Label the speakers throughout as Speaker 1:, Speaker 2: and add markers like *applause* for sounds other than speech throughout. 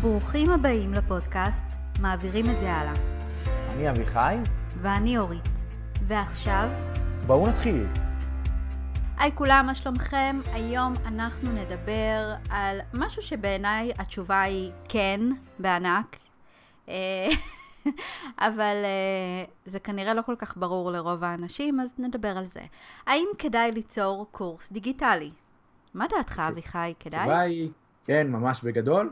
Speaker 1: ברוכים הבאים לפודקאסט מעבירים את זה הלאה.
Speaker 2: אני אביחי,
Speaker 1: ואני אורית. ועכשיו,
Speaker 2: בואו נתחיל.
Speaker 1: היי כולם, מה שלומכם? היום אנחנו נדבר על משהו שבעיניי התשובה היא כן, בענק. אה, *laughs* אבל אה, זה כנראה לא כל כך ברור לרוב האנשים, אז נדבר על זה. האם כדאי ליצור קורס דיגיטלי? מה דעתך, אביחי? כדאי?
Speaker 2: התשובה היא כן, ממש בגדול.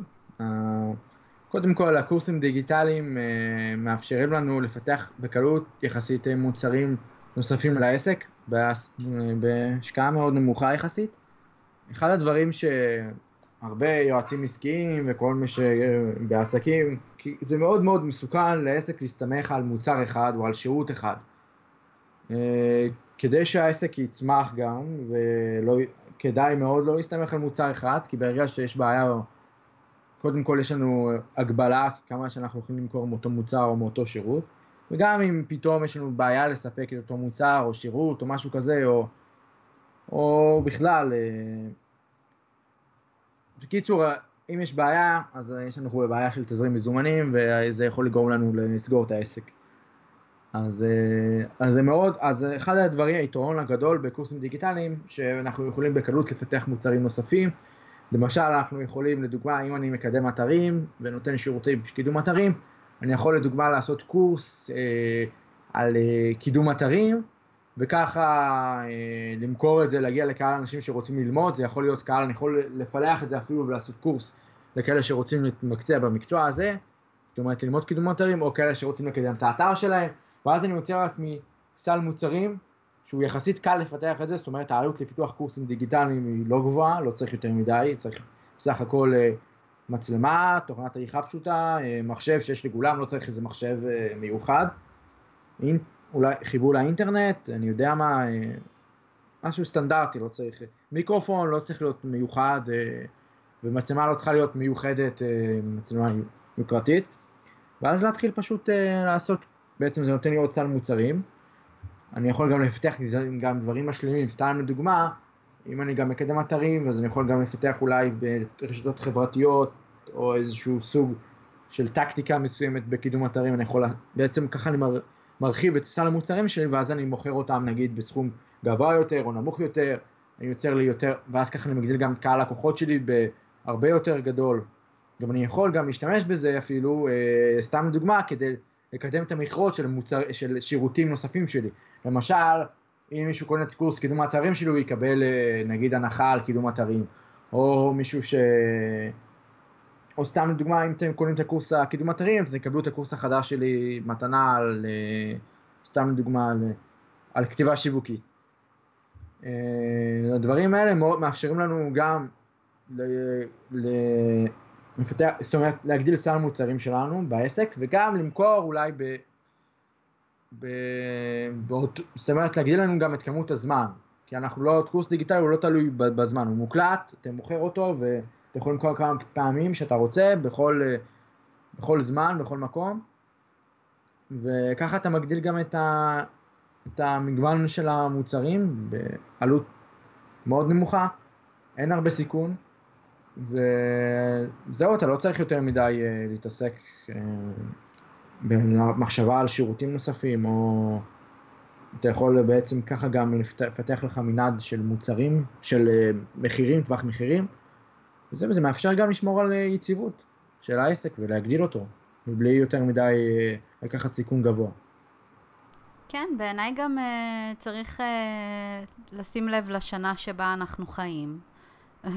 Speaker 2: קודם כל, הקורסים דיגיטליים אה, מאפשרים לנו לפתח בקלות יחסית מוצרים נוספים לעסק, בהשקעה מאוד נמוכה יחסית. אחד הדברים שהרבה יועצים עסקיים וכל מי שבעסקים, כי זה מאוד מאוד מסוכן לעסק להסתמך על מוצר אחד או על שירות אחד. אה, כדי שהעסק יצמח גם, ולא, כדאי מאוד לא להסתמך על מוצר אחד, כי ברגע שיש בעיה, קודם כל יש לנו הגבלה כמה שאנחנו יכולים למכור מאותו מוצר או מאותו שירות, וגם אם פתאום יש לנו בעיה לספק את אותו מוצר או שירות או משהו כזה, או, או בכלל, אה, בקיצור, אם יש בעיה, אז יש לנו בעיה של תזרים מזומנים, וזה יכול לגרום לנו לסגור את העסק. אז, אה, אז זה מאוד, אז אחד הדברים, היתרון הגדול בקורסים דיגיטליים, שאנחנו יכולים בקלות לפתח מוצרים נוספים. למשל, אנחנו יכולים, לדוגמה, אם אני מקדם אתרים ונותן שירותי קידום אתרים, אני יכול לדוגמה לעשות קורס אה, על אה, קידום אתרים, וככה אה, למכור את זה, להגיע לקהל אנשים שרוצים ללמוד, זה יכול להיות קהל, אני יכול לפלח את זה אפילו ולעשות קורס לכאלה שרוצים להתמקצע במקצוע הזה, זאת אומרת ללמוד קידום אתרים, או כאלה שרוצים לקדם את האתר שלהם, ואז אני יוצר לעצמי סל מוצרים שהוא יחסית קל לפתח את זה, זאת אומרת העלות לפיתוח קורסים דיגיטליים היא לא גבוהה, לא צריך יותר מדי, צריך בסך הכל אה, מצלמה, תוכנת עריכה פשוטה, אה, מחשב שיש לכולם, לא צריך איזה מחשב אה, מיוחד, אולי חיבור לאינטרנט, אני יודע מה, משהו סטנדרטי, לא צריך, מיקרופון לא צריך להיות מיוחד, ומצלמה לא צריכה להיות מיוחדת, מצלמה יוקרתית, ואז להתחיל פשוט לעשות בעצם זה נותן לי עוד סל מוצרים. אני יכול גם לפתח גם דברים משלימים, סתם לדוגמה, אם אני גם מקדם אתרים, אז אני יכול גם לפתח אולי ברשתות חברתיות, או איזשהו סוג של טקטיקה מסוימת בקידום אתרים, אני יכול, בעצם ככה אני מר, מרחיב את סל המוצרים שלי, ואז אני מוכר אותם נגיד בסכום גבוה יותר או נמוך יותר, אני יוצר לי יותר, ואז ככה אני מגדיל גם קהל לקוחות שלי בהרבה יותר גדול. גם אני יכול גם להשתמש בזה אפילו, אה, סתם לדוגמה, כדי לקדם את המכרות של, מוצר, של שירותים נוספים שלי. למשל, אם מישהו קונה את קורס קידום האתרים שלי, הוא יקבל אה, נגיד הנחה על קידום אתרים. או מישהו ש... או סתם לדוגמה, אם אתם קונים את הקורס הקידום אתרים, אתם תקבלו את הקורס החדש שלי מתנה על, אה, סתם לדוגמה, על, על כתיבה שיווקית. אה, הדברים האלה מאפשרים לנו גם ל... ל... מפתח, זאת אומרת להגדיל סל המוצרים שלנו בעסק וגם למכור אולי ב... ב... באות, זאת אומרת להגדיל לנו גם את כמות הזמן. כי אנחנו לא, קורס דיגיטלי הוא לא תלוי בזמן, הוא מוקלט, אתה מוכר אותו ואתה יכול למכור כמה פעמים שאתה רוצה בכל, בכל זמן, בכל מקום. וככה אתה מגדיל גם את, ה... את המגוון של המוצרים בעלות מאוד נמוכה, אין הרבה סיכון וזהו, אתה לא צריך יותר מדי uh, להתעסק uh, במחשבה על שירותים נוספים, או אתה יכול בעצם ככה גם לפתח לך מנעד של מוצרים, של uh, מחירים, טווח מחירים, וזה, וזה מאפשר גם לשמור על יציבות של העסק ולהגדיל אותו, מבלי יותר מדי לקחת סיכון גבוה.
Speaker 1: כן, בעיניי גם uh, צריך uh, לשים לב לשנה שבה אנחנו חיים.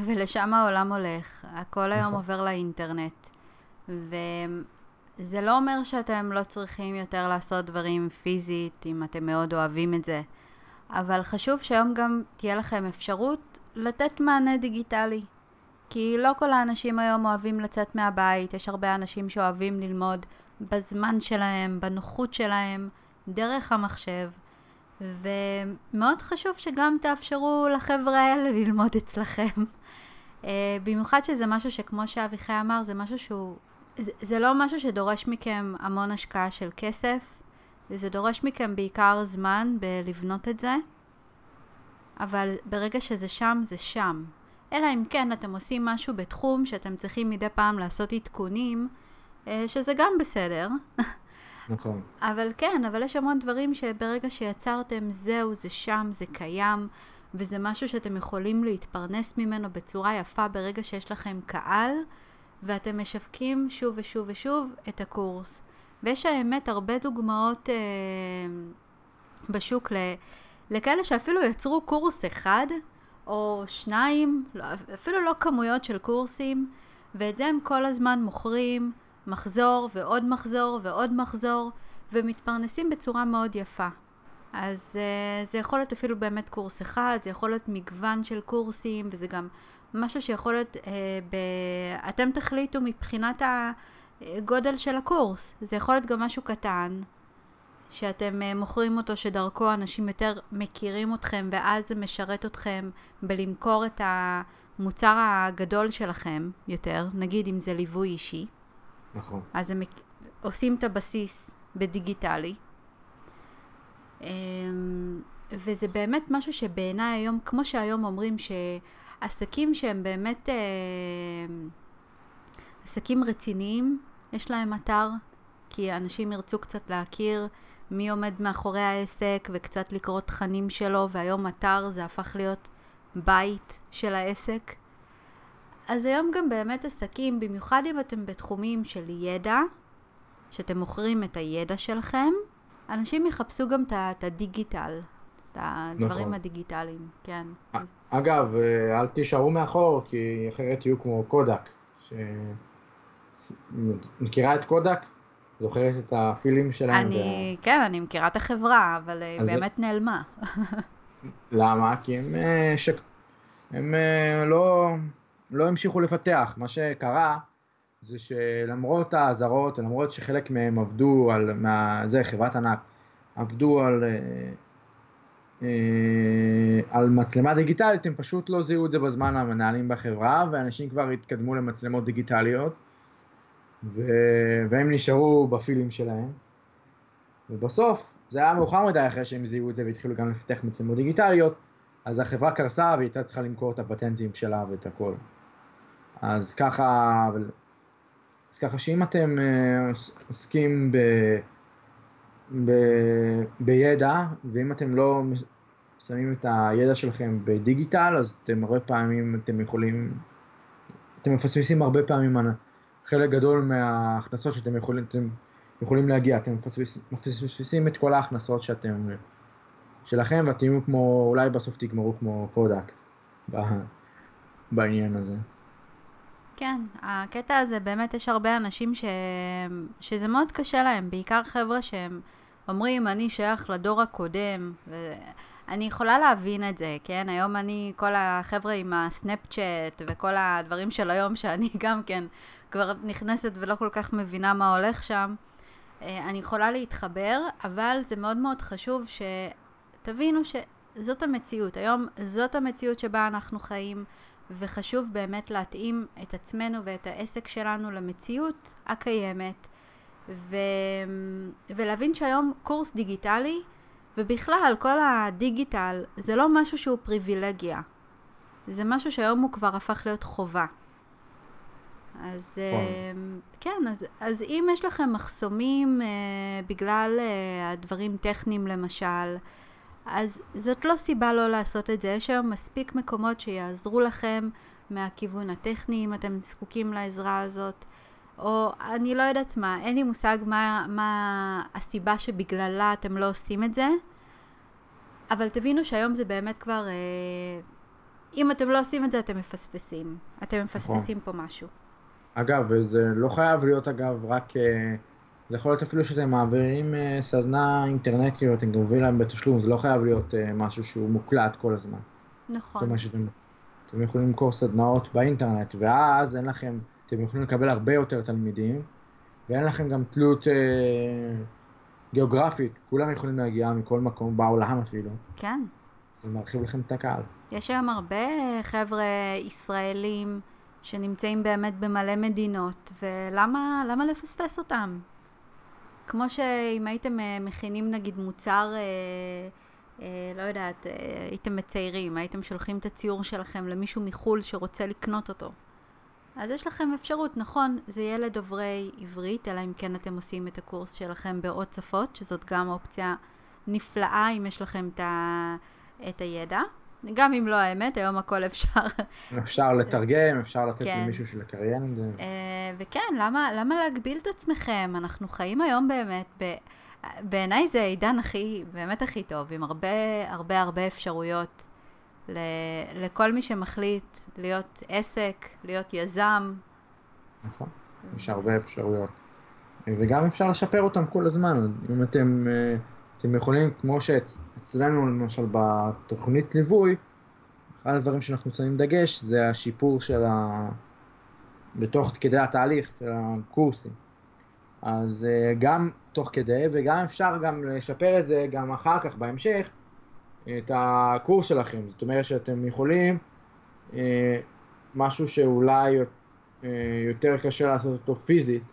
Speaker 1: ולשם העולם הולך. הכל היום נכון. עובר לאינטרנט. וזה לא אומר שאתם לא צריכים יותר לעשות דברים פיזית, אם אתם מאוד אוהבים את זה. אבל חשוב שהיום גם תהיה לכם אפשרות לתת מענה דיגיטלי. כי לא כל האנשים היום אוהבים לצאת מהבית, יש הרבה אנשים שאוהבים ללמוד בזמן שלהם, בנוחות שלהם, דרך המחשב. ומאוד חשוב שגם תאפשרו לחבר'ה האלה ללמוד אצלכם. Uh, במיוחד שזה משהו שכמו שאביחי אמר, זה משהו שהוא... זה, זה לא משהו שדורש מכם המון השקעה של כסף, זה דורש מכם בעיקר זמן בלבנות את זה, אבל ברגע שזה שם, זה שם. אלא אם כן אתם עושים משהו בתחום שאתם צריכים מדי פעם לעשות עדכונים, אה, שזה גם בסדר. *laughs*
Speaker 2: נכון.
Speaker 1: אבל כן, אבל יש המון דברים שברגע שיצרתם, זהו, זה שם, זה קיים, וזה משהו שאתם יכולים להתפרנס ממנו בצורה יפה ברגע שיש לכם קהל, ואתם משווקים שוב ושוב ושוב את הקורס. ויש האמת הרבה דוגמאות אה, בשוק ל, לכאלה שאפילו יצרו קורס אחד, או שניים, לא, אפילו לא כמויות של קורסים, ואת זה הם כל הזמן מוכרים, מחזור ועוד מחזור ועוד מחזור, ומתפרנסים בצורה מאוד יפה. אז uh, זה יכול להיות אפילו באמת קורס אחד, זה יכול להיות מגוון של קורסים, וזה גם משהו שיכול להיות, uh, ב... אתם תחליטו מבחינת הגודל של הקורס. זה יכול להיות גם משהו קטן, שאתם uh, מוכרים אותו, שדרכו אנשים יותר מכירים אתכם, ואז זה משרת אתכם בלמכור את המוצר הגדול שלכם יותר, נגיד אם זה ליווי אישי.
Speaker 2: נכון.
Speaker 1: אז הם עושים את הבסיס בדיגיטלי. אמ, וזה באמת משהו שבעיניי היום, כמו שהיום אומרים שעסקים שהם באמת אמ, עסקים רציניים, יש להם אתר, כי אנשים ירצו קצת להכיר מי עומד מאחורי העסק וקצת לקרוא תכנים שלו, והיום אתר זה הפך להיות בית של העסק. אז היום גם באמת עסקים, במיוחד אם אתם בתחומים של ידע, שאתם מוכרים את הידע שלכם, אנשים יחפשו גם את הדיגיטל, את הדברים נכון. הדיגיטליים, כן.
Speaker 2: אגב, אה, אל תישארו מאחור, כי אחרת תהיו כמו קודק. ש... מכירה את קודק? זוכרת את הפילים שלהם?
Speaker 1: אני, וה... כן, אני מכירה את החברה, אבל אה, באמת זה... נעלמה. *laughs*
Speaker 2: למה? כי הם, אה, ש... הם לא, לא המשיכו לפתח. מה שקרה זה שלמרות האזהרות, למרות שחלק מהם עבדו על, מה, זה חברת ענק, עבדו על, אה, אה, על מצלמה דיגיטלית, הם פשוט לא זיהו את זה בזמן המנהלים בחברה, ואנשים כבר התקדמו למצלמות דיגיטליות, ו, והם נשארו בפילים שלהם. ובסוף, זה היה מאוחר מדי אחרי שהם זיהו את זה והתחילו גם לפתח מצלמות דיגיטליות, אז החברה קרסה והיא הייתה צריכה למכור את הפטנטים שלה ואת הכל. אז ככה, אז ככה שאם אתם אה, עוסקים ב, ב, בידע, ואם אתם לא שמים את הידע שלכם בדיגיטל, אז אתם הרבה פעמים, אתם יכולים, אתם מפספסים הרבה פעמים חלק גדול מההכנסות שאתם יכולים, אתם יכולים להגיע, אתם מפספסים, מפספסים את כל ההכנסות שאתם, שלכם, ואתם כמו, אולי בסוף תגמרו כמו קודק בעניין הזה.
Speaker 1: כן, הקטע הזה, באמת יש הרבה אנשים ש... שזה מאוד קשה להם, בעיקר חבר'ה שהם אומרים, אני שייך לדור הקודם, ואני יכולה להבין את זה, כן? היום אני, כל החבר'ה עם הסנאפצ'אט וכל הדברים של היום, שאני *laughs* גם כן כבר נכנסת ולא כל כך מבינה מה הולך שם, אה, אני יכולה להתחבר, אבל זה מאוד מאוד חשוב שתבינו שזאת המציאות. היום זאת המציאות שבה אנחנו חיים. וחשוב באמת להתאים את עצמנו ואת העסק שלנו למציאות הקיימת, ו... ולהבין שהיום קורס דיגיטלי, ובכלל כל הדיגיטל, זה לא משהו שהוא פריבילגיה. זה משהו שהיום הוא כבר הפך להיות חובה. אז כן, אז, אז אם יש לכם מחסומים אה, בגלל אה, הדברים טכניים למשל, אז זאת לא סיבה לא לעשות את זה. יש היום מספיק מקומות שיעזרו לכם מהכיוון הטכני אם אתם זקוקים לעזרה הזאת. או אני לא יודעת מה, אין לי מושג מה, מה הסיבה שבגללה אתם לא עושים את זה, אבל תבינו שהיום זה באמת כבר, אה, אם אתם לא עושים את זה אתם מפספסים, אתם מפספסים נכון. פה משהו.
Speaker 2: אגב, זה לא חייב להיות אגב רק אה, זה יכול להיות אפילו שאתם מעבירים uh, סדנה אינטרנטית, אתם גובים להם בתשלום, זה לא חייב להיות uh, משהו שהוא מוקלט כל הזמן.
Speaker 1: נכון.
Speaker 2: זאת אומרת שאתם אתם יכולים למכור סדנאות באינטרנט, ואז אין לכם, אתם יכולים לקבל הרבה יותר תלמידים, ואין לכם גם תלות uh, גיאוגרפית, כולם יכולים להגיע מכל מקום בעולם אפילו.
Speaker 1: כן.
Speaker 2: זה מרחיב לכם את הקהל.
Speaker 1: יש היום הרבה חבר'ה ישראלים שנמצאים באמת במלא מדינות, ולמה לפספס אותם? כמו שאם הייתם אה, מכינים נגיד מוצר אה, אה, לא יודעת, הייתם מציירים, הייתם שולחים את הציור שלכם למישהו מחו"ל שרוצה לקנות אותו. אז יש לכם אפשרות, נכון, זה יהיה לדוברי עברית, אלא אם כן אתם עושים את הקורס שלכם בעוד שפות, שזאת גם אופציה נפלאה אם יש לכם את, ה... את הידע. גם אם לא האמת, היום הכל אפשר.
Speaker 2: אפשר לתרגם, אפשר לתת כן. למישהו שלקריין את זה.
Speaker 1: אה, וכן, למה, למה להגביל את עצמכם? אנחנו חיים היום באמת, ב... בעיניי זה העידן הכי, באמת הכי טוב, עם הרבה הרבה הרבה אפשרויות ל... לכל מי שמחליט להיות עסק, להיות יזם.
Speaker 2: נכון, יש הרבה אפשרויות. וגם אפשר לשפר אותם כל הזמן. אם אתם, אה, אתם יכולים, כמו שאצלנו למשל בתוכנית ליווי, אחד הדברים שאנחנו שמים דגש זה השיפור של ה... בתוך כדי התהליך של הקורסים. אז אה, גם תוך כדי, וגם אפשר גם לשפר את זה גם אחר כך, בהמשך, את הקורס שלכם. זאת אומרת שאתם יכולים אה, משהו שאולי אה, יותר קשה לעשות אותו פיזית,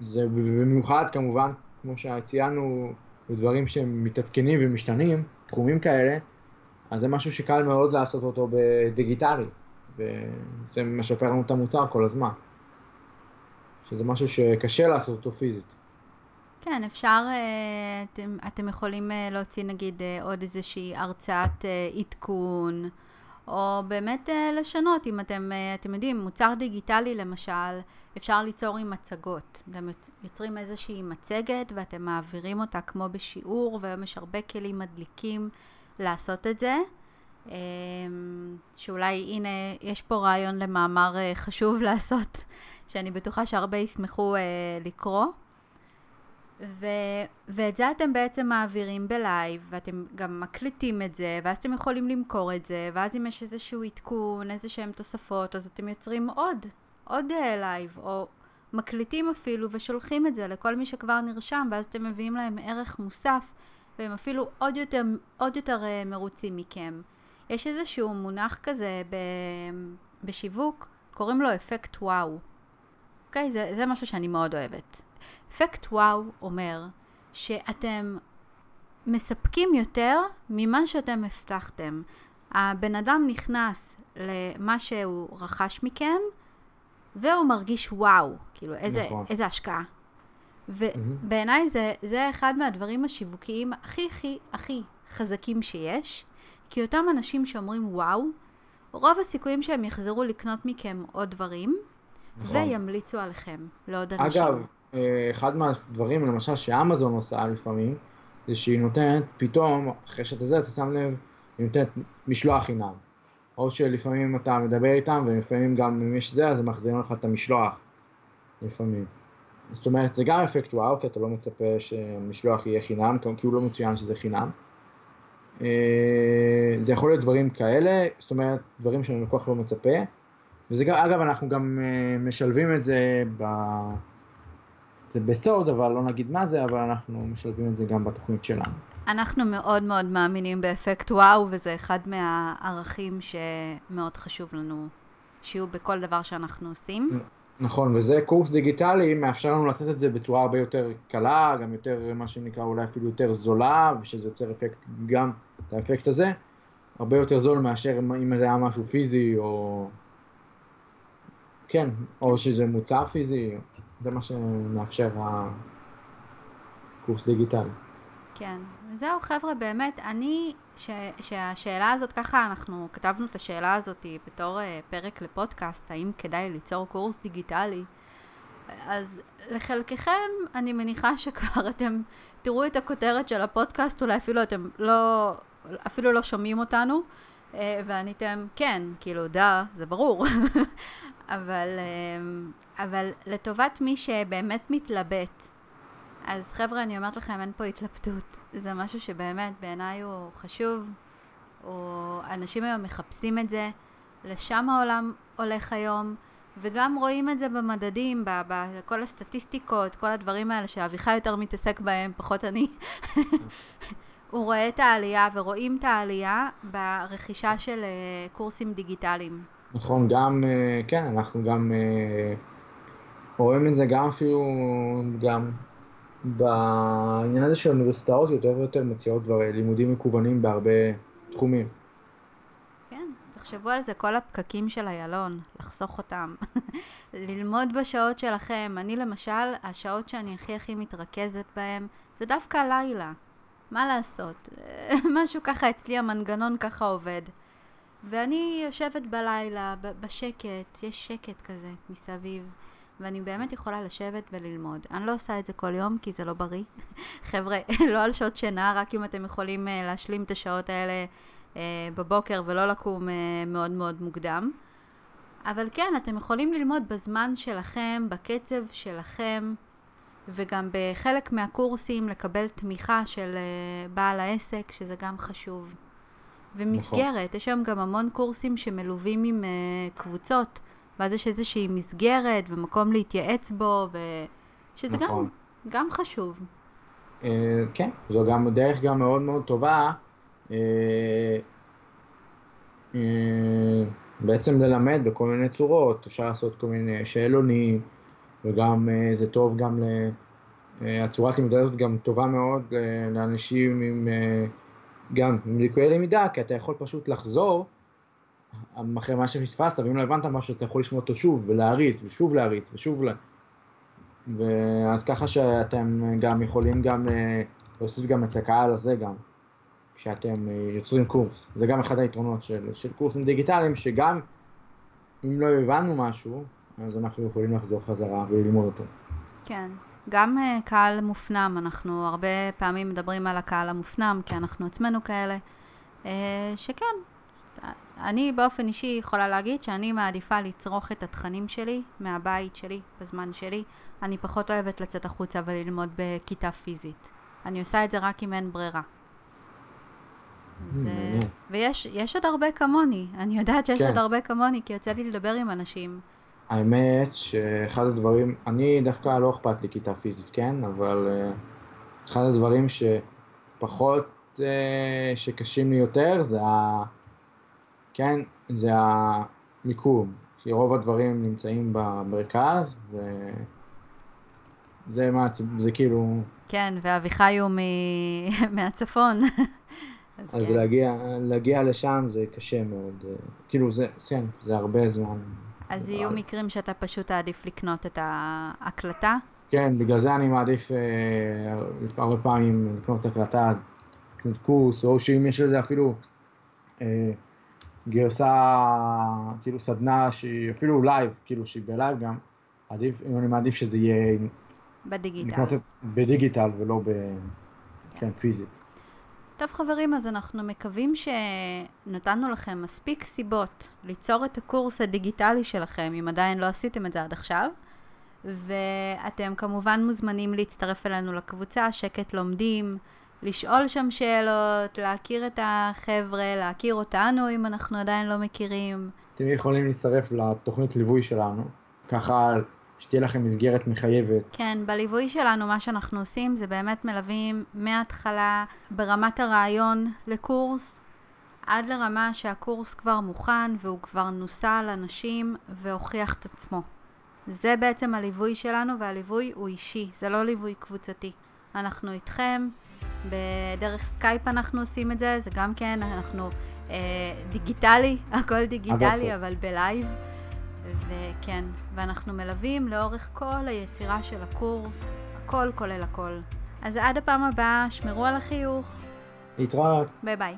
Speaker 2: זה במיוחד כמובן, כמו שציינו, דברים שהם מתעדכנים ומשתנים, תחומים כאלה, אז זה משהו שקל מאוד לעשות אותו בדיגיטלי, וזה משפר לנו את המוצר כל הזמן. שזה משהו שקשה לעשות אותו פיזית.
Speaker 1: כן, אפשר, אה, אתם, אתם יכולים אה, להוציא נגיד אה, עוד איזושהי הרצאת עדכון, או באמת לשנות, אם אתם, אתם יודעים, מוצר דיגיטלי למשל, אפשר ליצור עם מצגות. אתם יוצרים איזושהי מצגת ואתם מעבירים אותה כמו בשיעור, והיום יש הרבה כלים מדליקים לעשות את זה. שאולי הנה, יש פה רעיון למאמר חשוב *laughs* לעשות, שאני בטוחה שהרבה ישמחו לקרוא. ו, ואת זה אתם בעצם מעבירים ב live, ואתם גם מקליטים את זה, ואז אתם יכולים למכור את זה, ואז אם יש איזשהו עדכון, איזה שהם תוספות, אז אתם יוצרים עוד, עוד אה, live, או מקליטים אפילו, ושולחים את זה לכל מי שכבר נרשם, ואז אתם מביאים להם ערך מוסף, והם אפילו עוד יותר, עוד יותר אה, מרוצים מכם. יש איזשהו מונח כזה ב, בשיווק, קוראים לו אפקט וואו. אוקיי? Okay, זה, זה משהו שאני מאוד אוהבת. אפקט וואו אומר שאתם מספקים יותר ממה שאתם הבטחתם. הבן אדם נכנס למה שהוא רכש מכם, והוא מרגיש וואו, כאילו איזה, נכון. איזה השקעה. ובעיניי זה, זה אחד מהדברים השיווקיים הכי הכי הכי חזקים שיש, כי אותם אנשים שאומרים וואו, רוב הסיכויים שהם יחזרו לקנות מכם עוד דברים, נכון. וימליצו עליכם לעוד אנשים.
Speaker 2: אגב, אחד מהדברים, למשל, שאמזון עושה לפעמים, זה שהיא נותנת פתאום, אחרי שאתה זה, אתה שם לב, היא נותנת משלוח חינם. או שלפעמים אתה מדבר איתם, ולפעמים גם אם יש זה, אז הם מחזירים לך את המשלוח. לפעמים. זאת אומרת, זה גם אפקט וואו, כי אתה לא מצפה שמשלוח יהיה חינם, כי הוא לא מצוין שזה חינם. אה, זה יכול להיות דברים כאלה, זאת אומרת, דברים שאני לקוח לא מצפה. וזה גם, אגב, אנחנו גם אה, משלבים את זה ב... זה בסוד, אבל לא נגיד מה זה, אבל אנחנו משלבים את זה גם בתוכנית שלנו.
Speaker 1: אנחנו מאוד מאוד מאמינים באפקט וואו, וזה אחד מהערכים שמאוד חשוב לנו שיהיו בכל דבר שאנחנו עושים.
Speaker 2: נכון, וזה קורס דיגיטלי, מאפשר לנו לתת את זה בצורה הרבה יותר קלה, גם יותר, מה שנקרא, אולי אפילו יותר זולה, ושזה יוצר אפקט, גם את האפקט הזה, הרבה יותר זול מאשר אם זה היה משהו פיזי, או... כן, או שזה מוצר פיזי. זה מה שמאפשר הקורס דיגיטלי.
Speaker 1: כן, זהו חבר'ה, באמת, אני, ש, שהשאלה הזאת, ככה אנחנו כתבנו את השאלה הזאת בתור uh, פרק לפודקאסט, האם כדאי ליצור קורס דיגיטלי, אז לחלקכם אני מניחה שכבר אתם תראו את הכותרת של הפודקאסט, אולי אפילו אתם לא, אפילו לא שומעים אותנו, ועניתם, כן, כאילו, דה, זה ברור. *laughs* אבל, אמ, אבל לטובת מי שבאמת מתלבט, אז חבר'ה, אני אומרת לכם, אין פה התלבטות. זה משהו שבאמת בעיניי הוא חשוב, או אנשים היום מחפשים את זה, לשם העולם הולך היום, וגם רואים את זה במדדים, בכל הסטטיסטיקות, כל הדברים האלה שאביחי יותר מתעסק בהם, פחות אני. הוא רואה את העלייה, ורואים את העלייה ברכישה של אה, קורסים דיגיטליים.
Speaker 2: נכון, גם, אה, כן, אנחנו גם אה, רואים את זה גם אפילו, גם בעניין הזה של האוניברסיטאות יותר ויותר מציעות כבר לימודים מקוונים בהרבה תחומים.
Speaker 1: כן, תחשבו על זה, כל הפקקים של איילון, לחסוך אותם. *laughs* ללמוד בשעות שלכם. אני למשל, השעות שאני הכי הכי מתרכזת בהן, זה דווקא לילה. מה לעשות? *laughs* משהו ככה אצלי, המנגנון ככה עובד. ואני יושבת בלילה, בשקט, יש שקט כזה מסביב. ואני באמת יכולה לשבת וללמוד. אני לא עושה את זה כל יום, כי זה לא בריא. *laughs* חבר'ה, *laughs* לא על שעות שינה, רק אם אתם יכולים uh, להשלים את השעות האלה uh, בבוקר ולא לקום uh, מאוד מאוד מוקדם. אבל כן, אתם יכולים ללמוד בזמן שלכם, בקצב שלכם, וגם בחלק מהקורסים לקבל תמיכה של uh, בעל העסק, שזה גם חשוב. ומסגרת, נכון. יש היום גם המון קורסים שמלווים עם uh, קבוצות. ואז יש איזושהי מסגרת ומקום להתייעץ בו, ושזה נכון. גם, גם חשוב.
Speaker 2: Uh, כן, זו גם דרך גם מאוד מאוד טובה. Uh, uh, בעצם ללמד בכל מיני צורות, אפשר לעשות כל מיני שאלונים, וגם uh, זה טוב גם ל... Uh, הצורת לימודה הזאת גם טובה מאוד uh, לאנשים עם גם עם ליקויי למידה, כי אתה יכול פשוט לחזור אחרי מה שפספסת, ואם לא הבנת משהו, אתה יכול לשמוע אותו שוב, ולהריץ, ושוב להריץ, ושוב ל... ואז ככה שאתם גם יכולים גם אה, להוסיף גם את הקהל הזה גם, כשאתם אה, יוצרים קורס. זה גם אחד היתרונות של, של קורסים דיגיטליים, שגם אם לא הבנו משהו, אז אנחנו יכולים לחזור חזרה וללמוד אותו.
Speaker 1: כן. גם uh, קהל מופנם, אנחנו הרבה פעמים מדברים על הקהל המופנם, כי אנחנו עצמנו כאלה, uh, שכן, אני באופן אישי יכולה להגיד שאני מעדיפה לצרוך את התכנים שלי מהבית שלי, בזמן שלי. אני פחות אוהבת לצאת החוצה וללמוד בכיתה פיזית. אני עושה את זה רק אם אין ברירה. זה... ויש עוד הרבה כמוני, אני יודעת שיש כן. עוד הרבה כמוני, כי יוצא לי לדבר עם אנשים.
Speaker 2: האמת שאחד הדברים, אני דווקא לא אכפת לי כיתה פיזית, כן? אבל uh, אחד הדברים שפחות, uh, שקשים לי יותר זה ה... כן, זה המיקום, כי רוב הדברים נמצאים במרכז, וזה מה, זה כאילו...
Speaker 1: כן, ואביחי הוא מ... *laughs* מהצפון.
Speaker 2: אז, אז כן. להגיע, להגיע לשם זה קשה מאוד, כאילו זה, כן, זה הרבה זמן.
Speaker 1: אז יהיו מקרים שאתה פשוט תעדיף לקנות את ההקלטה?
Speaker 2: כן, בגלל זה אני מעדיף אה, הרבה פעמים לקנות הקלטה, לקנות קורס, או שאם יש לזה אפילו אה, גרסה, כאילו סדנה שהיא אפילו live, כאילו שהיא ב live גם, עדיף, אני מעדיף שזה יהיה...
Speaker 1: בדיגיטל.
Speaker 2: בדיגיטל ולא ב... כן. כן, פיזית.
Speaker 1: טוב חברים, אז אנחנו מקווים שנתנו לכם מספיק סיבות ליצור את הקורס הדיגיטלי שלכם, אם עדיין לא עשיתם את זה עד עכשיו. ואתם כמובן מוזמנים להצטרף אלינו לקבוצה, שקט לומדים. לשאול שם שאלות, להכיר את החבר'ה, להכיר אותנו אם אנחנו עדיין לא מכירים.
Speaker 2: אתם יכולים להצטרף לתוכנית ליווי שלנו, ככה שתהיה לכם מסגרת מחייבת.
Speaker 1: כן, בליווי שלנו מה שאנחנו עושים זה באמת מלווים מההתחלה ברמת הרעיון לקורס, עד לרמה שהקורס כבר מוכן והוא כבר נוסה על אנשים והוכיח את עצמו. זה בעצם הליווי שלנו והליווי הוא אישי, זה לא ליווי קבוצתי. אנחנו איתכם, בדרך סקייפ אנחנו עושים את זה, זה גם כן, אנחנו אה, דיגיטלי, *laughs* הכל דיגיטלי, אבל ב live. וכן, ואנחנו מלווים לאורך כל היצירה של הקורס, הכל כולל הכל. אז עד הפעם הבאה, שמרו על החיוך.
Speaker 2: להתראות.
Speaker 1: ביי ביי.